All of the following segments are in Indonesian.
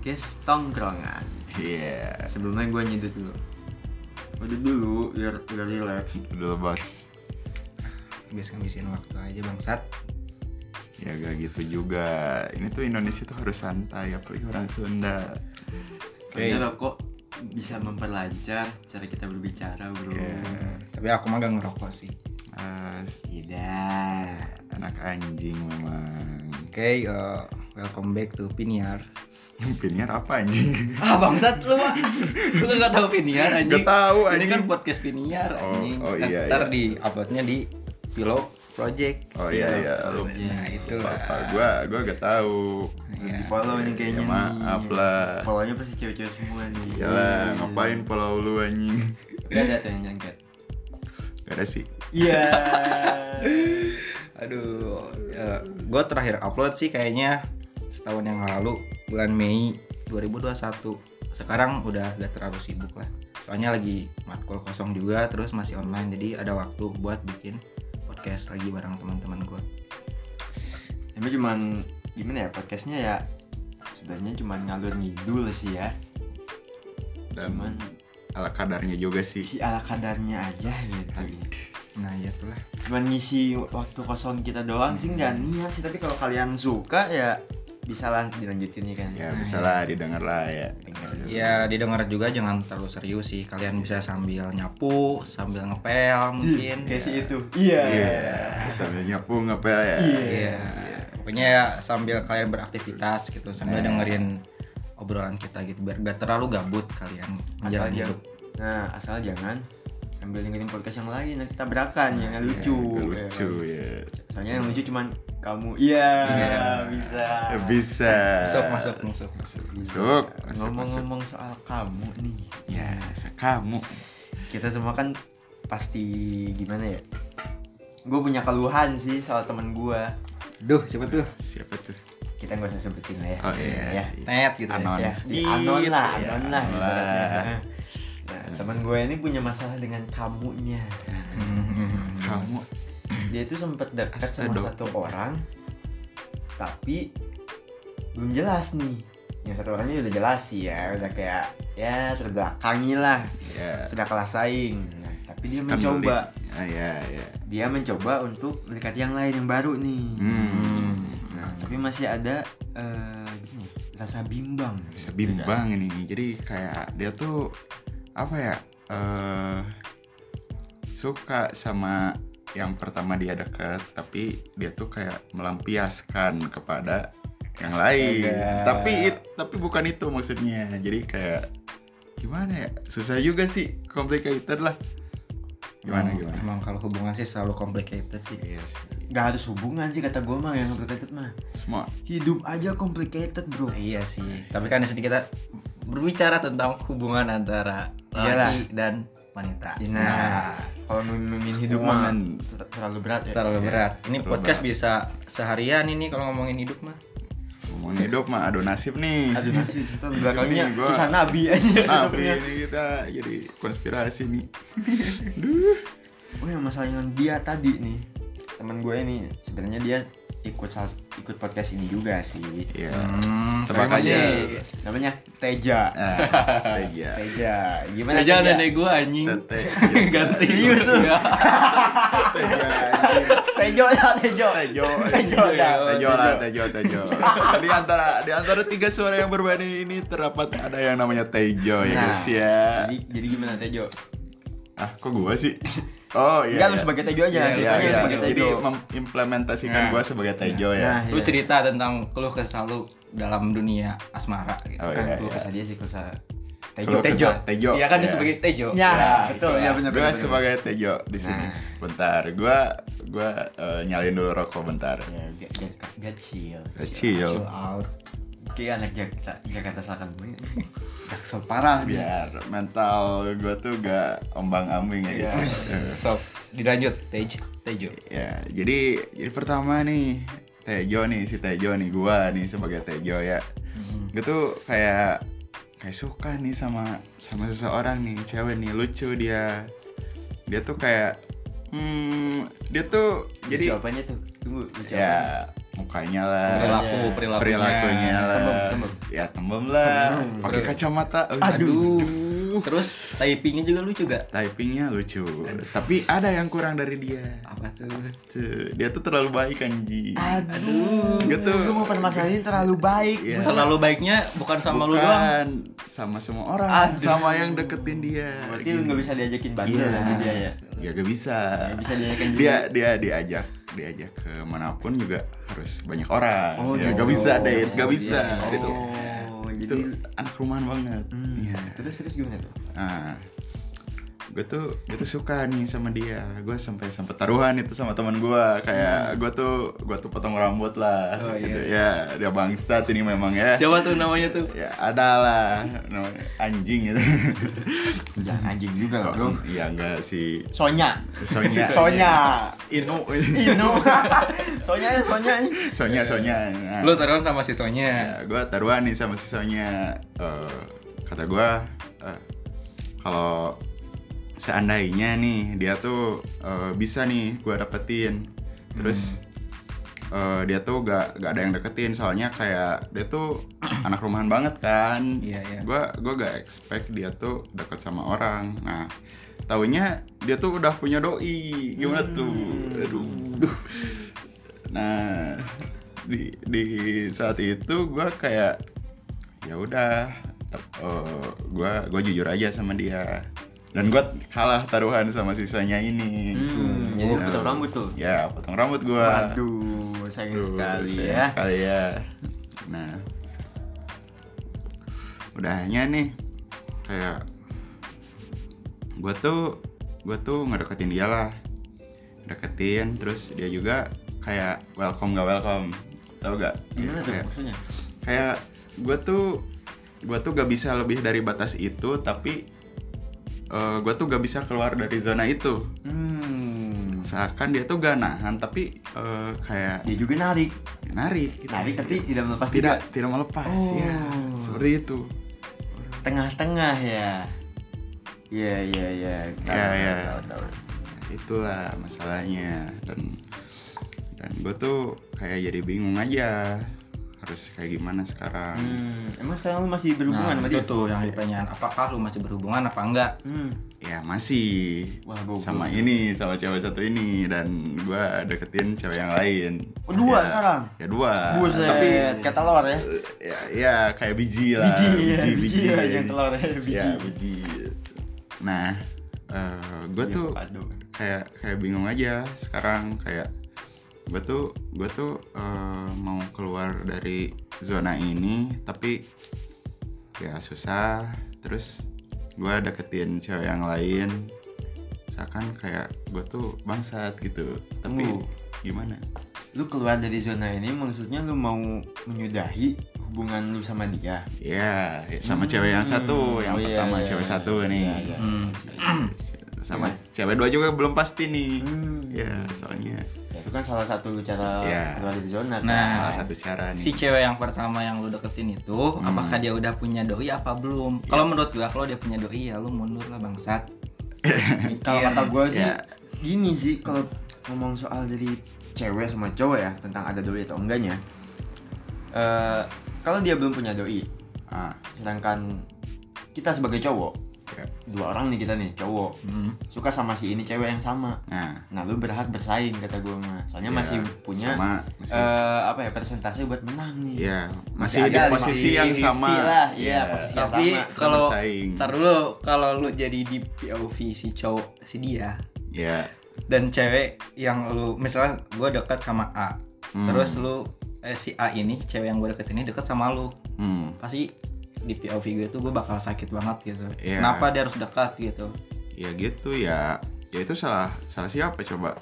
podcast tongkrongan. Iya. Sebelumnya gue nyedut dulu. Nyedut dulu biar biar relax. Dulu bos. Biasa ngabisin waktu aja bangsat. Ya gak gitu juga. Ini tuh Indonesia tuh harus santai apalagi orang Sunda. Kayaknya rokok bisa memperlancar cara kita berbicara, bro. Iya. Tapi aku mah gak ngerokok sih. As, Tidak. anak anjing memang. Oke, eh, welcome back to Piniar. Piniar apa anjing? Ah bangsat lu mah. Lu gak tahu Piniar anjing. Gak tahu Ini anjing. kan podcast Piniar Oh, anjing. oh, iya, Ntar iya. di uploadnya di Pillow Project. Oh iya iya. Lu Nah, itulah. apa? Gua gua gak tahu. Iya. Di follow ini kayaknya Ya, maaf nih. lah. Follownya pasti cewek-cewek semua nih. Iyalah, ngapain follow lu anjing? Gak ada tuh yang nyangket. Gak ada sih. Iya. Aduh, gue terakhir upload sih kayaknya setahun yang lalu bulan Mei 2021. Sekarang udah gak terlalu sibuk lah. Soalnya lagi matkul kosong juga, terus masih online, jadi ada waktu buat bikin podcast lagi bareng teman-teman gue. Tapi cuman gimana ya podcastnya ya sebenarnya cuman ngalur ngidul sih ya. Dan Cuman ala kadarnya juga sih. si ala kadarnya aja gitu. Nah, ya itulah. cuman ngisi waktu kosong kita doang sih nggak niat sih tapi kalau kalian suka ya bisa lah dilanjutin nih kan Ya bisa lah didengar lah ya. Dengar. Ya didengar juga jangan terlalu serius sih. Kalian bisa sambil nyapu, sambil ngepel mungkin. kayak si itu iya Iya. Sambil nyapu ngepel ya. Iya. Pokoknya ya sambil kalian beraktivitas gitu, sambil Nah. dengerin obrolan kita gitu biar gak terlalu gabut kalian menjalani hidup. nah asal jangan sambil dengerin podcast yang lain nanti tabrakan yang lucu Gak ya lucu kan? ya. soalnya yang lucu cuman kamu iya Iya. bisa Ya, Bisa. Masuk, masuk, masuk. Masuk. Masuk. Masuk. masuk. ngomong-ngomong soal kamu nih Ya, kamu. kita semua kan pasti gimana ya gue punya keluhan sih soal temen gue Duh, siapa tuh? Siapa tuh? kita nggak usah sebutin lah ya Oh iya. ya Net gitu Anon. ya. ya di anon lah Iya, anon lah anon lah. Nah teman gue ini punya masalah dengan kamunya. Kamu. dia tuh sempet dekat sama satu orang tapi belum jelas nih yang satu orangnya udah jelas sih ya udah kayak ya terbelakangi lah Ya. sudah kelas saing nah, tapi dia Skandalit. mencoba Ah, ya, ya. dia mencoba untuk mendekati yang lain yang baru nih Hmm. nah tapi masih ada gini, rasa bimbang Bisa bimbang ini. Jadi kayak dia tuh apa ya? eh suka sama yang pertama dia dekat, tapi dia tuh kayak melampiaskan kepada yang lain. Astaga. Tapi it- tapi bukan itu maksudnya. Jadi kayak gimana ya? Susah juga sih, complicated lah. Gimana Emang- gimana? Emang kalau hubungan sih selalu complicated sih. Iya sih. Gak harus hubungan sih kata gue mah yang complicated mah Semua hidup aja complicated bro Iya sih. Tapi kan di sini kita berbicara tentang hubungan antara laki dan wanita. Nah, kalau mimin hidup mah ter- terlalu berat ya. terlalu Iya, berat. Ini terlalu podcast berat. bisa seharian ini kalau ngomongin hidup mah. ngomongin hidup mah ado nasib nih. Aduh nasi itu Di belakangnya gua- kisah nabi aja. Tapi tutupnya. ini kita jadi konspirasi nih. Oh yang masalah yang dia tadi nih teman gue ini sebenarnya dia ikut sal- ikut podcast ini juga sih. Iya. Hmm, Tebak Namanya- aja. Namanya Teja. Ah, iya. Teja. Gimana Teja Teja? nenek gua anjing. Tete. Ganti Serius lu? Iya. Teja. Tejo lah Tejo. Tejo. Tejo dah. Tejo lah, Tejo, Tejo. Di antara di antara tiga suara yang berbeda ini terdapat ada yang namanya Tejo ya Nah, guys ya. Jadi, jadi gimana Tejo? Ah, kok gua sih? Oh iya. Enggak lu iya. sebagai Tejo aja. Iya, Iya, iya. sebagai Jadi Tejo. mengimplementasikan Nah. gua sebagai Tejo Nah, ya. Lu iya. cerita tentang keluh kesah lu dalam dunia asmara gitu. Oh kan iya. tuh iya. kesah dia sih kesah Tejo. Keluh Tejo. Tejo. Iya kan dia Iya. sebagai Tejo. Ya, Ya, betul gitu ya benar Gue sebagai Tejo di sini. Nah. Bentar, gua gua eh, nyalain dulu rokok bentar. Ya, get, get, get chill. Kecil. Chill out. Kayak anak Jakarta, Jakarta Selatan gue. Jaksel parah nih. Biar mental gua tuh gak ombang-ambing ya Iya. guys. So, dilanjut Tej Tejo. Ya, jadi jadi pertama nih Tejo nih si Tejo nih gua nih sebagai Tejo ya. Gue tuh kayak kayak suka nih sama sama seseorang nih cewek nih lucu dia. Dia tuh kayak hmm dia tuh Jadi jadi apanya tuh? Tunggu, lucu apanya? Ya mukanya lah perilaku Iya. perilakunya. perilakunya lah. Tembem, tembem. ya tembem lah. Pakai kacamata. Aduh. Terus typingnya juga lucu gak typingnya lucu. Tapi ada yang kurang dari dia. Apa tuh? Tuh dia tuh terlalu baik anjing. Aduh, Gitu. Lu mau permasalahin terlalu baik. Iya. terlalu baiknya bukan sama lu doang. Bukan, sama semua orang. Aduh. sama yang deketin dia. Berarti lu nggak bisa diajakin bandel Iya. sama dia ya. ya gak bisa. Nggak bisa diajakin dia dia diajak diajak ke mana pun juga harus banyak orang Oh, ya, gitu. gak bisa deh Nggak gak bisa Oh, itu itu jadi anak rumahan banget Hmm, Iya. Terus terus gimana tuh? nah gue tuh gue tuh suka nih sama dia. Gue sampai sempet taruhan itu sama teman gue kayak gue tuh gue tuh potong rambut lah. Oh, iya. gitu. Ya dia bangsat ini memang ya. Siapa tuh namanya tuh? Ya ada lah. Namanya anjing gitu. Jangan anjing juga lah, Bro. iya enggak sih. Sonya. Sonya. Sonya. Inu. Ino. Sonya Sonya. Sonya Sonya. Nah, lu taruhan sama si Sonya. Ya, gue taruhan nih sama si Sonya. Eh, kata gue eh, kalau seandainya nih dia tuh eh, bisa nih gue dapetin. Terus eh, dia tuh gak, gak ada yang deketin. Soalnya kayak dia tuh anak rumahan banget kan. Iya iya. Gue gue gak expect dia tuh deket sama orang. Nah taunya dia tuh udah punya doi. Gimana tuh? Aduh. Nah di di saat itu gue kayak ya udah gue gue jujur aja sama dia dan gue kalah taruhan sama sisanya ini Hmm, jadi Nah, potong rambut tuh. ya potong rambut gue Waduh, sayang sekali sayang ya. sekali ya. Nah, udahnya nih kayak gue tuh gue tuh ngedeketin dia lah, deketin terus dia juga kayak welcome gak welcome, tau gak? Gimana tuh kayak, maksudnya? kayak gue tuh gue tuh gak bisa lebih dari batas itu tapi gue tuh gak bisa keluar dari zona itu Hmm. seakan dia tuh gak nahan tapi eh, kayak Dia juga narik. narik gitu. Narik tapi tidak melepas tidak juga. tidak melepas Oh. ya seperti itu Tengah-tengah ya. Iya iya iya. Tahu, Iya, iya. tahu, tahu. itulah masalahnya dan dan gue tuh kayak jadi bingung aja harus kayak gimana sekarang Hmm, emang sekarang lu masih berhubungan nah sama itu dia? tuh yang ditanyain apakah lu masih berhubungan apa enggak Hmm. ya masih Wah, gua sama ini sama cewek satu ini dan gue deketin cewek yang lain Oh, dua Ya, sekarang? ya dua Buset, tapi kayak telur ya. ya, ya kayak biji lah Biji, ya, biji, ya, yang telur ya, biji. ya biji nah gue Iya, tuh padu. kayak kayak bingung aja sekarang kayak gue tuh gue tuh eh, mau keluar dari zona ini tapi ya susah terus gue deketin cewek yang lain seakan kayak gue tuh bangsat gitu tapi Tunggu. gimana Lu keluar dari zona ini maksudnya lu mau menyudahi hubungan lu sama dia? ya sama Hmm. cewek yang satu yang Oh, iya, pertama iya, cewek iya. satu nih Iya, iya. Hmm. Sama cewek dua juga belum pasti nih Hmm. ya soalnya Ya, itu kan salah satu cara Iya. keluar dari zona kan. Nah, salah satu cara nih si cewek yang pertama yang lu deketin itu Hmm. apakah dia udah punya doi apa belum Iya. kalau menurut gua kalau dia punya doi ya lu mundur lah bangsat kalau kata gue sih Ya. gini sih kalau ngomong soal dari cewek sama cowok ya tentang ada doi atau enggaknya eh kalau dia belum punya doi ah sedangkan kita sebagai cowok dua orang nih kita nih cowok. Hmm. suka sama si ini cewek yang sama. Nah. Nah lu berhak bersaing kata gue mah soalnya ya, masih punya sama masih eh, apa ya persentase buat menang nih. Ya Masih masih, di ada posisi 50-50 yang sama. Lah, iya, Ya, posisi yang tapi sama. kalau. Ntar dulu kalau lu jadi di POV si cowok si dia ya dan cewek yang lu misalnya gua dekat sama A Hmm. terus lu eh, si A ini cewek yang gue deket ini deket sama lu. Hmm. pasti di POV gue tuh gue bakal sakit banget gitu Iya. kenapa dia harus dekat gitu ya gitu ya ya itu salah salah siapa coba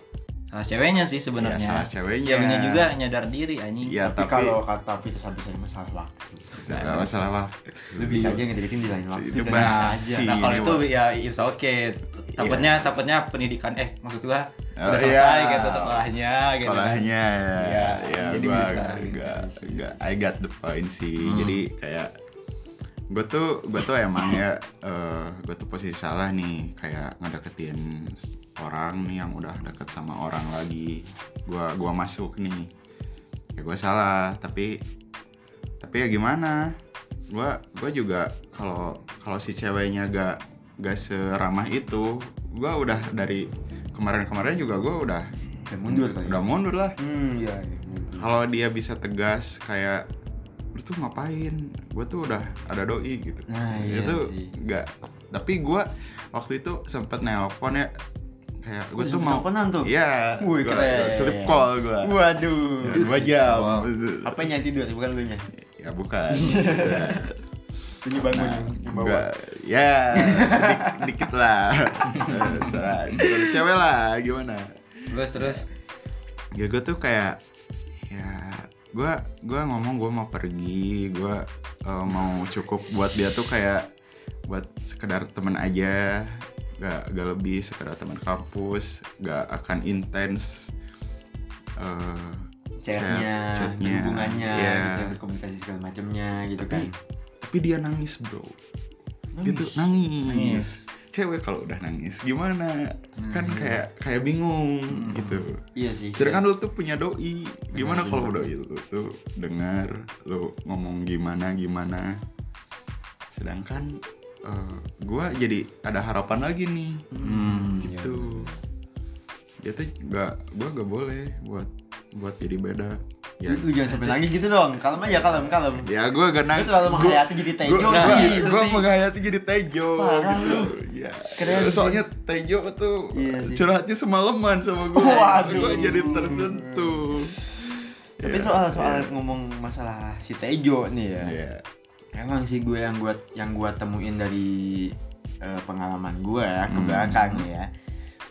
salah ceweknya sih ya sebenarnya salah ceweknya Ceweknya juga nyadar diri anjing ya tapi, tapi, kalau kata Peter sampai saya masalah waktu nggak masalah waktu lu bisa aja ngedeketin di lain waktu Itu aja Nah kalau itu Wak. ya it's okay. Takutnya takutnya pendidikan eh maksud gua Oh, udah selesai iya. gitu sekolahnya gitu. kan. sekolahnya ya Iya, ya jadi gua bisa agak, gitu. agak, agak- I got the point sih Hmm. jadi kayak gue tuh gue tuh emang ya gue tuh posisi salah nih kayak ngedeketin orang nih yang udah deket sama orang lagi gua gua masuk nih ya gue salah tapi tapi ya gimana gue gue juga kalau kalau si ceweknya gak gak seramah itu gue udah dari kemarin-kemarin juga gue udah Udah mundur udah mundur lah Hmm, iya. iya. kalau dia bisa tegas kayak lu tuh ngapain gue tuh udah ada doi gitu Nah, iya itu nggak tapi gue waktu itu sempet nelpon ya kayak gue tuh mau teleponan tuh? iya Wih, gua- keren. gua sleep call gue Waduh. dua jam Wow. Apa yang tidur bukan lu nya? ya bukan Ini bangun Nah, yang enggak. ya sedikit dikit lah. Kalau cewek lah gimana terus terus ya gue tuh kayak ya gue gua ngomong gue mau pergi gue eh, mau cukup buat dia tuh kayak buat sekedar teman aja gak, gak lebih sekedar teman kampus gak akan intens eh, chatnya, chat- chatnya, hubungannya, iya. gitu, berkomunikasi segala macamnya gitu kan. tapi tapi dia nangis bro gitu nangis, Nangis. Cewek kalau udah nangis gimana kan Hmm. kayak kayak bingung gitu Iya sih. Sedangkan lu tuh punya doi. Gimana Benar, kalau benar. doi lu tuh dengar lu ngomong gimana gimana. Sedangkan eh, gua jadi ada harapan lagi nih. hmm, Gitu. Dia tuh gak gua gak boleh buat buat jadi beda. Ya, Lu jangan sampai nangis gitu dong. Kalem aja, kalem, kalem. ya gua gak nangis. selalu menghayati jadi tejo gua, sih. gua, itu gua sih. menghayati jadi tejo Parah gitu. lu. Ya. Keren sih. Soalnya tejo tuh Iya sih. curhatnya semalaman sama gua. Waduh. Gua jadi tersentuh. Tapi Ya, soal soal ya. ngomong masalah si Tejo nih ya. Iya. Emang sih gue yang gua yang gua temuin dari eh, pengalaman gue ya ke Hmm. belakang nih ya.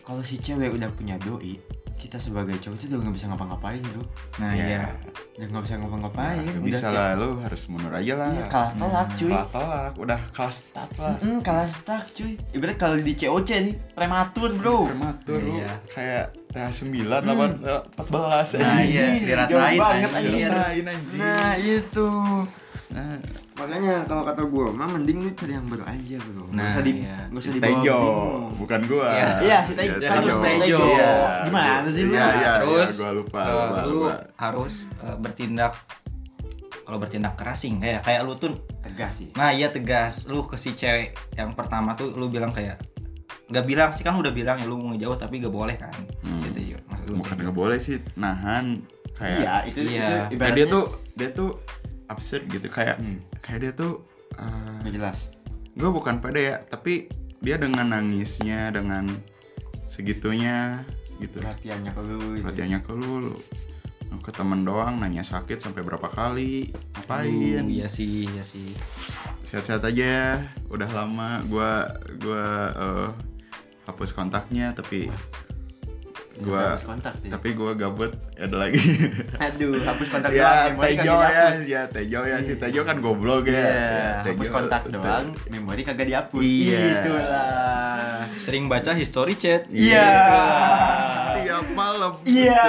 Kalau si cewek udah punya doi, kita sebagai cowok itu udah nggak bisa ngapa-ngapain bro. nah Ya. iya Udah nggak bisa ngapa-ngapain. Nah, Udah bisa kayak- lah, lu harus mundur aja lah. Iya kalah telak cuy. Kalah telak, udah kalah start lah. Mm, kalah stuck cuy. Ibarat kalau di COC nih prematur bro. Prematur lu Iya. kayak TH 9, 8, 14 Nah, iya, diratain, Jauh banget anjir. Diratain, anjing. Nah itu. Nah, Makanya kalau kata gue, mah mending lu cari yang baru aja bro. Nggak Nah, usah di, iya. nggak usah si dibawa Tejo, bukan gua. Iya. Iya, si Tejo. Kan lu Tejo. Iya. Gimana sih lu? Iya, iya, terus iya, gua lupa. eh, lupa, lu lupa. harus eh, bertindak kalau bertindak keras sih kayak kayak lu tuh Tegas sih. nah iya tegas lu ke si cewek yang pertama tuh lu bilang kayak nggak bilang sih kan udah bilang ya lu mau ngejauh tapi gak boleh kan Hmm. si Tejo maksud Bukan nggak boleh sih nahan kayak Iya, itu Iya. itu ibaratnya dia tuh dia tuh absurd gitu kayak Hmm, kayak dia tuh nggak jelas. gue bukan pede ya tapi dia dengan nangisnya dengan segitunya gitu Perhatiannya ke lu. gitu. perhatiannya ke lu, ke temen doang nanya sakit sampai berapa kali ngapain iya sih iya sih sehat-sehat aja ya udah lama gua gua eh, hapus kontaknya tapi gua Hapus kontak tuh. tapi gua gabut ada lagi Aduh, hapus kontak ya doang. Tejo kagak ya dihapus. ya Tejo ya si Iya. Tejo kan goblok ya Iya, Ya, hapus Tejo- kontak Te- doang, memori kagak dihapus. Iya. Itulah. sering baca history chat Iya. tiap malam Iya.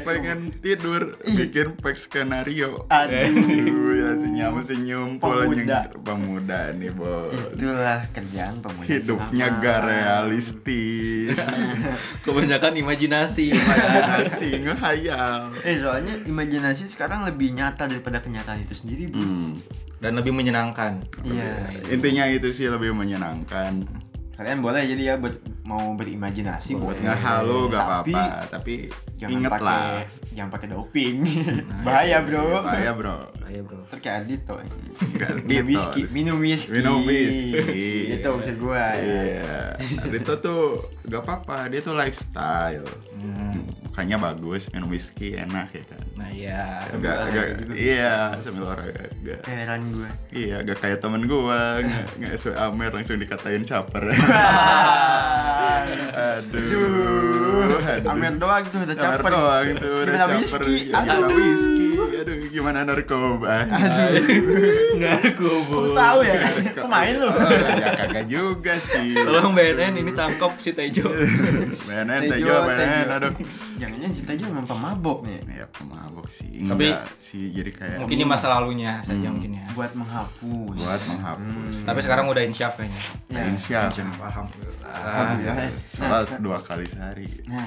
Pengen tidur bikin pack skenario Aduh. Senyum senyum pola Pemuda. pemuda nih bos Itulah kerjaan pemuda. hidupnya Sama. gak realistis kebanyakan imajinasi imajinasi ngehayal Eh soalnya imajinasi sekarang lebih nyata daripada kenyataan itu sendiri, Bu. Hmm. dan lebih menyenangkan Iya. intinya itu sih lebih menyenangkan Kalian boleh jadi ya buat mau berimajinasi buat boleh. ngehalu gak Tapi apa-apa tapi Jangan inget pakai lah jangan pakai doping. Bahaya, Bro. bahaya bro ayo bro Ntar kayak Ardito. Gitu. whisky, minum whisky. Minum whisky. Itu maksud gua ya. Iya, itu tuh gak apa-apa, dia tuh lifestyle. Hmm, Makanya bagus, minum whisky enak ya kan. nah iya Agak, agak, juga iya, sambil olahraga. Heran gua. Iya, agak kayak temen gua, nggak nggak sesuai Amer langsung dikatain caper. aduh, aduh. Amer doang tuh udah Amer caper. doang tuh udah Gimana caper. whisky? Gimana Aduh. whisky? Aduh, gimana narkoba? narkoba Kok tahu ya? Pemain lu. Oh, ya kagak juga sih. tolong BNN ini tangkap si Tejo BNN, Tejo, BNN, aduh. Jangan-jangan si Tejo emang pemabok nih. Ya pemabok sih. Tapi- sih, jadi kayak mungkin ini masa lalunya saja Hmm. mungkin ya Buat menghapus. buat menghapus. Hmm. tapi sekarang udah insyaf kayaknya Ya. Insya alhamdulillah Alhamdulillah. ya. Sholat Nah, dua kali sehari. Nah,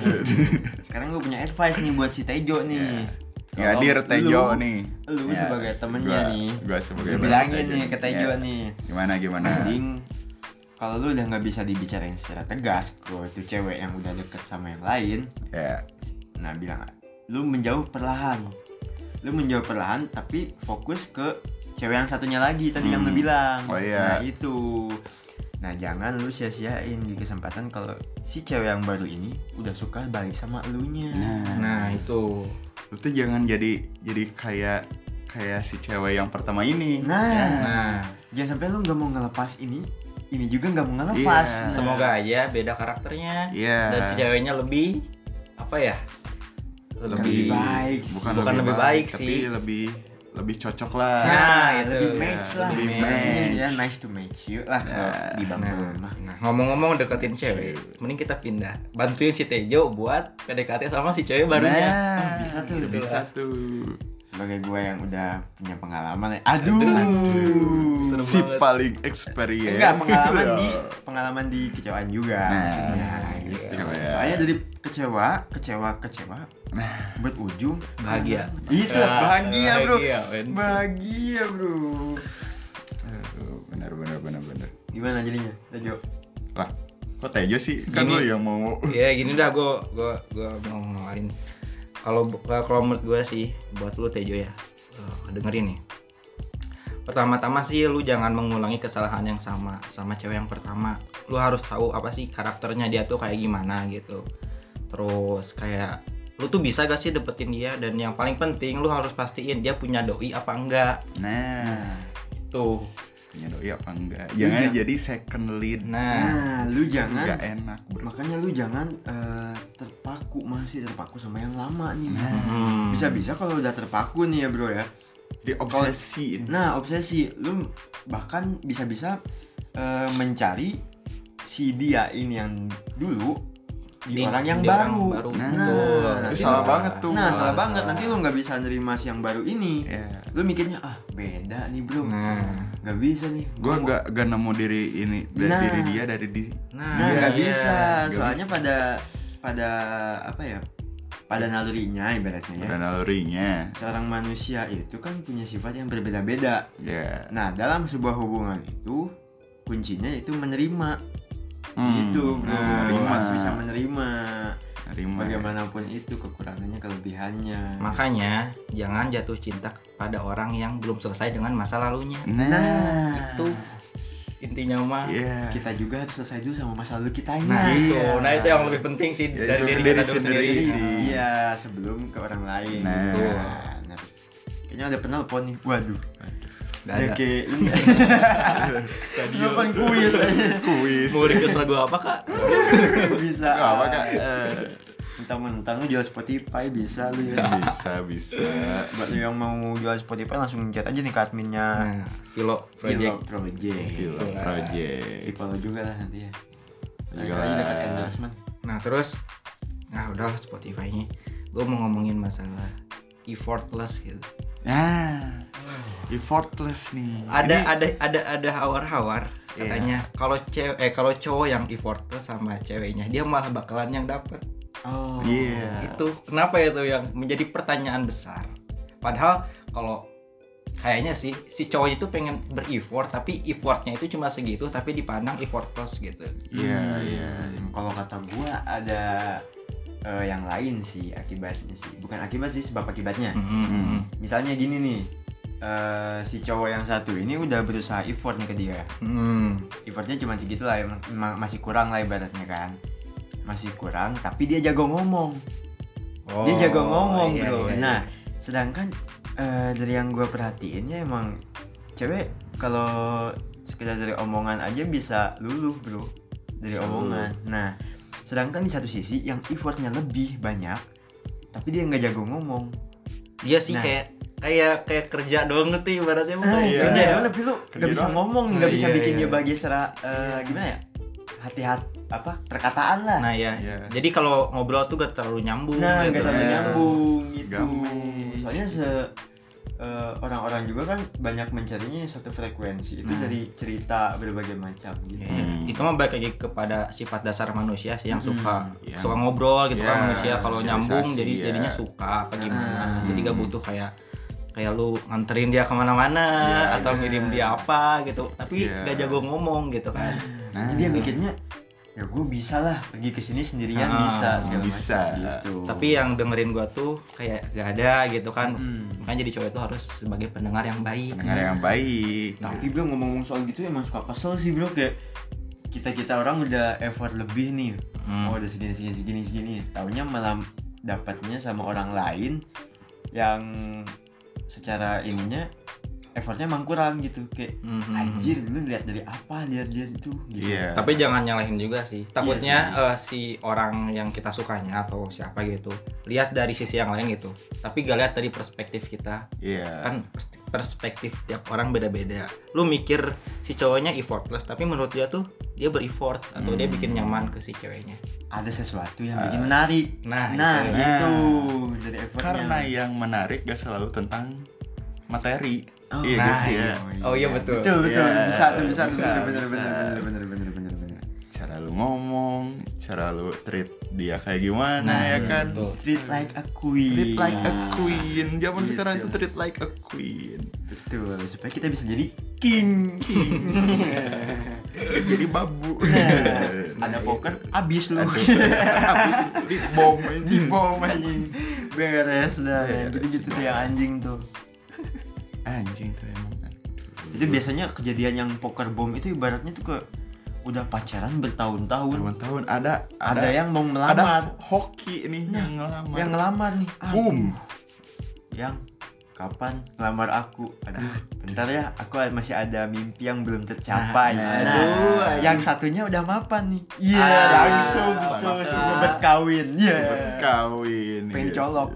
sekarang gue punya advice nih buat si Tejo nih. Ya, dir Tejo lu- nih. lu Ya, sebagai temennya gua- nih. Gua sebagai bilangin Tejo nih ke Tejo Ya, nih. Gimana gimana? Mending kalau lu udah nggak bisa dibicarain secara tegas ke itu cewek yang udah deket sama yang lain, Ya. nah bilang lu menjauh perlahan. Lu menjauh perlahan tapi fokus ke cewek yang satunya lagi tadi yang lu Hmm. bilang. Oh, iya. Nah, itu. Nah, jangan lu sia-siain di kesempatan kalau si cewek yang baru ini udah suka balik sama elunya. Nah, Nah, itu. Lu tuh jangan jadi jadi kayak kayak si cewek yang pertama ini. Nah, Ya. Nah, jangan sampai lu nggak mau ngelepas ini, ini juga nggak mau ngelepas. Iya. Nah, semoga aja beda karakternya Iya. dan si ceweknya lebih apa ya? Lebih baik sih. bukan, Bukan lebih baik tapi sih. lebih lebih cocok lah. Nah, Nah, itu. lebih Ya, match lah. lebih Makanya match. Ya, nice to meet you lah kalau Nah, di Bumble Nah, mah. nah, ngomong-ngomong deketin cewek, mending kita pindah. Bantuin si Tejo buat PDKT sama si cewek barunya. Nah, bisa tuh, bisa bisa. tuh. Sebagai gue yang udah punya pengalaman, ya. aduh, Aduh. Si banget. paling experience. enggak pengalaman di Ya. pengalaman di kekecewaan juga. Nah, maksudnya, gitu. kecewa ya. Soalnya dari kecewa, kecewa, kecewa, Nah. berujung Bahagia. Itu Ah, bahagia bro, bahagia, bro. Aduh, benar benar benar benar. Gimana jadinya, Tejo? Lah, kok Tejo sih? Kan Gini. lu yang mau Ya gini dah gue gua gua mau ngeluarin. Kalau kalau menurut gue sih buat lu Tejo ya. eh, dengerin nih. Pertama-tama sih lu jangan mengulangi kesalahan yang sama sama cewek yang pertama. Lu harus tahu apa sih karakternya dia tuh kayak gimana gitu. Terus kayak lu tuh bisa gak sih dapetin dia dan yang paling penting lu harus pastiin dia punya doi apa enggak Nah, tuh punya doi apa enggak? Jangan jangan- jadi second lead. nah Nah, lu jangan Enggak enak, Bro. makanya lu jangan eh, terpaku masih terpaku sama yang lama nih Nah, hmm, bisa-bisa kalau udah terpaku nih ya bro ya Jadi obsesi. nah obsesi lu bahkan bisa-bisa eh, mencari si dia ini yang dulu di, Di- orang yang di baru, orang baru. Nah, Betul. itu salah banget tuh. nah salah Salah, banget nanti lu nggak bisa nerima si yang baru ini Ya. lu mikirnya ah beda nih bro nah nggak bisa nih Gua nggak nggak nemu diri ini dari Nah. diri dia dari di nah nah nggak iya. bisa nggak soalnya bisa. pada pada apa ya pada nalurinya ibaratnya ya dan nalurinya. seorang manusia itu kan punya sifat yang berbeda-beda. Ya. Nah, dalam sebuah hubungan itu kuncinya itu menerima. Hmm, Gitu, bro. Nah, Lu nerima. harus bisa menerima. Nerima. Bagaimanapun itu kekurangannya, kelebihannya. makanya jangan jatuh cinta pada orang yang belum selesai dengan masa lalunya Nah, itu intinya mah Iya. kita juga harus selesai dulu sama masa lalu kitanya. nah itu Iya. nah itu yang lebih penting sih Ya, dari diri kita sendiri sendiri sih. Iya, sebelum ke orang lain. Nah. Gitu. Nah, kayaknya ada penelpon nih. Waduh. Gak Ada kayak ini. Ngapain kuis aja. Kuis. mau request lagu apa kak bisa. Nggak apa kak? Mentang-mentang lu jual Spotify bisa lu ya. bisa bisa. Buat lu yang mau jual Spotify langsung chat aja nih ke adminnya. nah Philo Project. Project Project. Itulah. Di project. follow juga lah nanti ya. Juga aja dekat endorsement. nah terus nah udahlah Spotify-nya gue mau ngomongin masalah effortless gitu Nah, effortless nih. ada Ini- ada ada ada hawar-hawar Iya. katanya kalau cewek eh kalau cowok yang effortless sama ceweknya dia malah bakalan yang dapet Oh. Iya. itu kenapa ya tuh yang menjadi pertanyaan besar padahal kalau kayaknya sih si cowoknya itu pengen bereffort tapi effortnya itu cuma segitu tapi dipandang effortless gitu Iya, Hmm, iya. Kalau kata gua ada eh, yang lain sih akibatnya sih. Bukan akibat sih sebab akibatnya. Hmm. Misalnya gini nih. eh, si cowok yang satu ini udah berusaha effort nih ke dia. Hmm. Effortnya cuma segitu lah, masih kurang lah ibaratnya kan. Masih kurang, tapi dia jago ngomong. Oh, dia jago ngomong iya, bro. iya, nah, iya. sedangkan eh, dari yang gue perhatiin ya emang cewek kalau sekedar dari omongan aja bisa luluh bro dari Bisa omongan. Nah, sedangkan di satu sisi yang effortnya lebih banyak, tapi dia nggak jago ngomong. dia sih Nah. kayak kayak kayak kerja doang gitu ibaratnya mah. Nah, iya. kerja ya. doang tapi lu nggak bisa doang. ngomong, nggak bisa Iya, bikin iya. dia bahagia secara eh, gimana ya? Hati-hati apa perkataan lah. Nah ya, Iya. jadi kalau ngobrol tuh gak terlalu nyambung. Nah, gitu. nggak terlalu Iya. nyambung gitu. Gampang. Soalnya se eh, orang-orang juga kan banyak mencarinya satu frekuensi itu Nah. dari cerita berbagai macam gitu. Ya, itu mah balik lagi kepada sifat dasar manusia sih yang Mm-mm. suka Iya. suka ngobrol gitu Ya, kan manusia kalau nyambung jadi ya. jadinya suka apa gimana Ah. jadi gak butuh kayak kayak lu nganterin dia ke mana-mana Ya, atau iya. ngirim dia apa gitu tapi Iya. gak jago ngomong gitu kan Nah. Jadi dia mikirnya ya gue bisa lah pergi ke sini sendirian Ah, bisa segala bisa. macam gitu. tapi yang dengerin gua tuh kayak gak ada gitu kan Hmm. makanya jadi cowok itu harus sebagai pendengar yang baik pendengar yang baik Tapi bro ngomong-ngomong soal gitu emang suka kesel sih bro kayak kita kita orang udah effort lebih nih. Hmm. Oh udah segini segini segini segini. Taunya malah dapatnya sama orang lain yang secara ininya effortnya emang kurang gitu kayak Mhm. anjir lu lihat dari apa lihat dia itu gitu. iya Tapi jangan nyalahin juga sih. Takutnya sih. eh, si orang yang kita sukanya atau siapa gitu lihat dari sisi yang lain gitu. Tapi gak lihat dari perspektif kita. iya Kan pers- perspektif tiap orang beda-beda. Lu mikir si cowoknya effortless, tapi menurut dia tuh dia ber-effort atau dia Hmm. bikin nyaman ke si ceweknya. Ada sesuatu yang Ah. bikin menarik. Nah, Nah, itu. itu Nah. dari effortnya. karena yang menarik gak selalu tentang materi Oh, iya nah, guys ya Oh iya betul. Betul betul Iya, bisa tuh bisa, bisa, bener bener bisa. bener bener bener bener bener bener. cara lu ngomong cara lu treat dia kayak gimana Nah, ya kan betul. Treat like a queen. treat like a Nah, queen zaman Gitu. sekarang itu treat like a queen Betul, supaya kita bisa jadi king. jadi babu Nah, ada poker abis lu. habis di bom di bom anjing. Beres dah. Gitu-gitu tuh yang anjing tuh. Anjing tuh emang Itu biasanya kejadian yang poker bom itu ibaratnya tuh ke udah pacaran bertahun-tahun. tahun-tahun ada Ada, yang mau ada melamar, hoki nih Nah, yang ngelamar yang ngelamar nih. Aduh. boom Yang kapan ngelamar aku? Aduh, bentar ya, aku masih ada mimpi yang belum tercapai. Nah, Nah, aduh, anjing. yang satunya udah mapan nih. Iya, Ah, langsung tuh si bebet kawin. Iya. kawin Pengen yes. colok.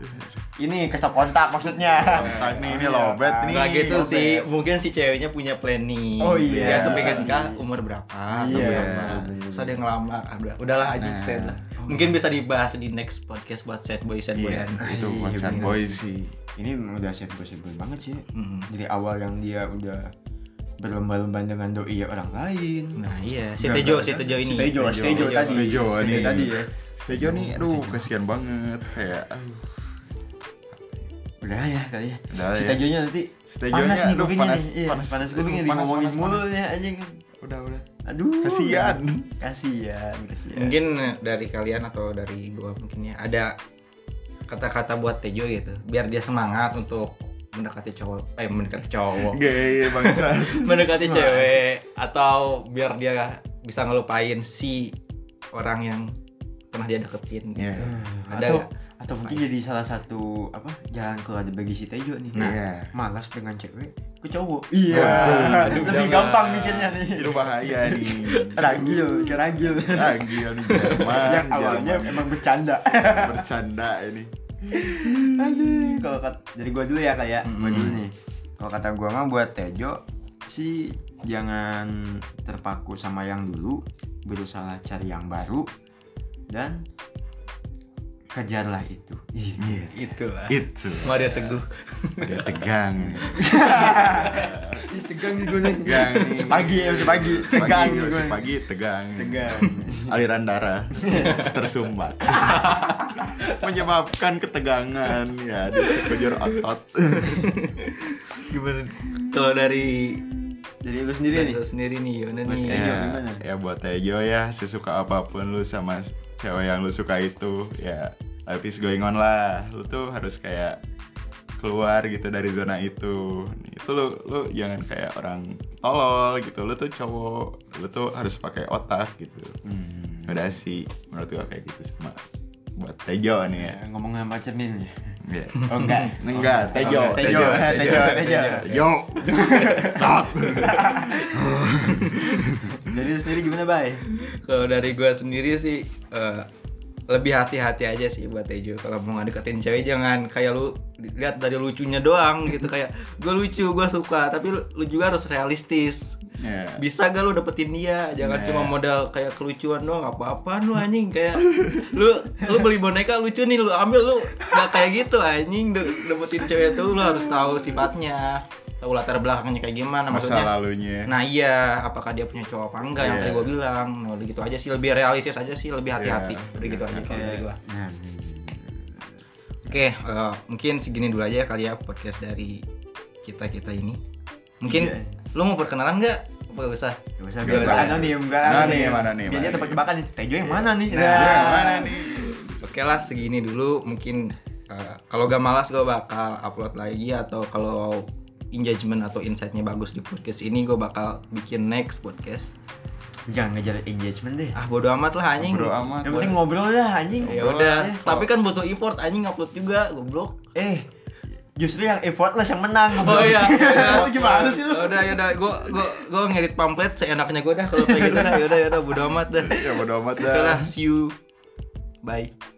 Ini kestok kontak maksudnya. kontak nih ini lobet nih Nggak gitu lobet. sih, mungkin si ceweknya punya planning. Oh, iya. Dia tuh pengen nikah umur berapa atau Iya. berapa. Terus ada yang ngelamar. Ah, udah- udahlah aja Nah. set lah. Mungkin bisa dibahas di next podcast buat set boy set Iya, boyan. itu Iya, buat sad bener boy sih. Ini udah set boy set boy banget sih. Mm. Dari awal yang dia udah berlomba-lomba dengan doi orang lain. Nah iya, si Tejo, si Tejo ini. Si Tejo, si Tejo tadi. Tejo Si nih. tadi ya. Stejo nih, aduh kasihan banget kayak aduh, Udah ya kali ya. udah Si ya. Tejonya nanti Stejonya, panas nih kupingnya panas, nih. Iya, panas, panas kupingnya panas, ngomongin mulu nih anjing. Udah, udah. Aduh. Kasihan. Kasihan, kasihan. Mungkin dari kalian atau dari gua mungkin ya ada kata-kata buat Tejo gitu, biar dia semangat untuk mendekati cowok, eh mendekati cowok, Gay bangsa. mendekati cewek atau biar dia bisa ngelupain si orang yang pernah dia deketin. gitu. Iya. Ada atau nggak? Atau mungkin jadi salah satu apa jalan keluar bagi si Tejo nih. Nah. Iya. malas dengan cewek ke cowok. Iya. Aduh, Lebih gampang mikirnya nih. Itu bahaya nih. Ragil, ke ragil. Lagi nih Jerman. yang awalnya Jerman. emang bercanda. bercanda ini. Aduh, kalau kata jadi gua dulu ya kayak gua Mm-mm. dulu nih. Kalau kata gua mah buat Tejo sih jangan terpaku sama yang dulu, berusaha cari yang baru dan kejarlah itu. Iya. Itulah. Itu. Maria Teguh. Dia tegang. Ih, tegang nih gue nih. Tegang. Sepagi ya, sepagi. Tegang Pagi, nih gue. pagi tegang. Tegang. Aliran darah tersumbat. Menyebabkan ketegangan ya di sekujur otot. Gimana? Kalau dari Jadi lu sendiri nih. Tejo sendiri nih, gimana nih? Ya, gimana? ya buat Tejo ya sesuka apa pun lu sama cewek yang lu suka itu ya life is going on lah. Lu tuh harus kayak keluar gitu dari zona itu. Itu lu lu jangan kayak orang tolol gitu. Lu tuh cowok lu tuh harus pakai otak gitu. Hmm. udah sih menurut gua kayak gitu sama buat Tejo nih ya. Ya, ngomong sama cermin ya. Iya. Oh enggak. enggak. Tejo. Oh, Tejo, Tejo, Tejo. Tejo. Sat. Jadi sendiri gimana, Bay? Kalau dari gua sendiri sih eh, lebih hati-hati aja sih buat Tejo. Kalau mau ngedeketin cewek jangan. Kayak lu lihat dari lucunya doang gitu. Kayak gue lucu gue suka. Tapi lu, lu juga harus realistis. Ya. bisa gak lu dapetin dia? Jangan Nah. cuma modal kayak kelucuan doang. Apa-apaan lu anjing? Kayak lu lu beli boneka lucu nih lu ambil lu gak kayak gitu anjing. Da- dapetin cewek tuh lu harus tahu sifatnya tahu latar belakangnya kayak gimana masa maksudnya? lalunya. Nah iya, apakah dia punya cowok apa enggak? Yang Iya. tadi gue bilang Nah udah gitu aja sih, lebih realistis aja sih, lebih hati-hati. Iya. Udah gitu aja kalau dari gue Nah, Oke, eh, mungkin segini dulu aja kali ya podcast dari kita-kita ini. Mungkin Iya. lu mau perkenalan nggak? Gak usah? Gak usah, Gak usah. anonim, gak Anonim, anonim, Biar dia anonim. tempat jebakan nih, Tejo yang mana nih? Nah, yang mana nih? Oke lah, segini dulu. Mungkin eh, kalau gak malas gue bakal upload lagi Atau kalau engagement atau insight-nya bagus di podcast ini Gue bakal bikin next podcast Jangan ngejar engagement deh Ah bodo amat lah anjing bro amat Yang penting ngobrol dah anjing Ya udah, tapi kan butuh effort anjing upload juga, goblok. Eh, justru yang effortless yang menang Oh iya. Lu gimana sih lu? Udah, yaudah, gua gua gua ngedit pamflet seenaknya gua dah kalau kayak gitu dah. Yaudah, yaudah, bodo amat dah. ya bodo amat lah, see you. Bye.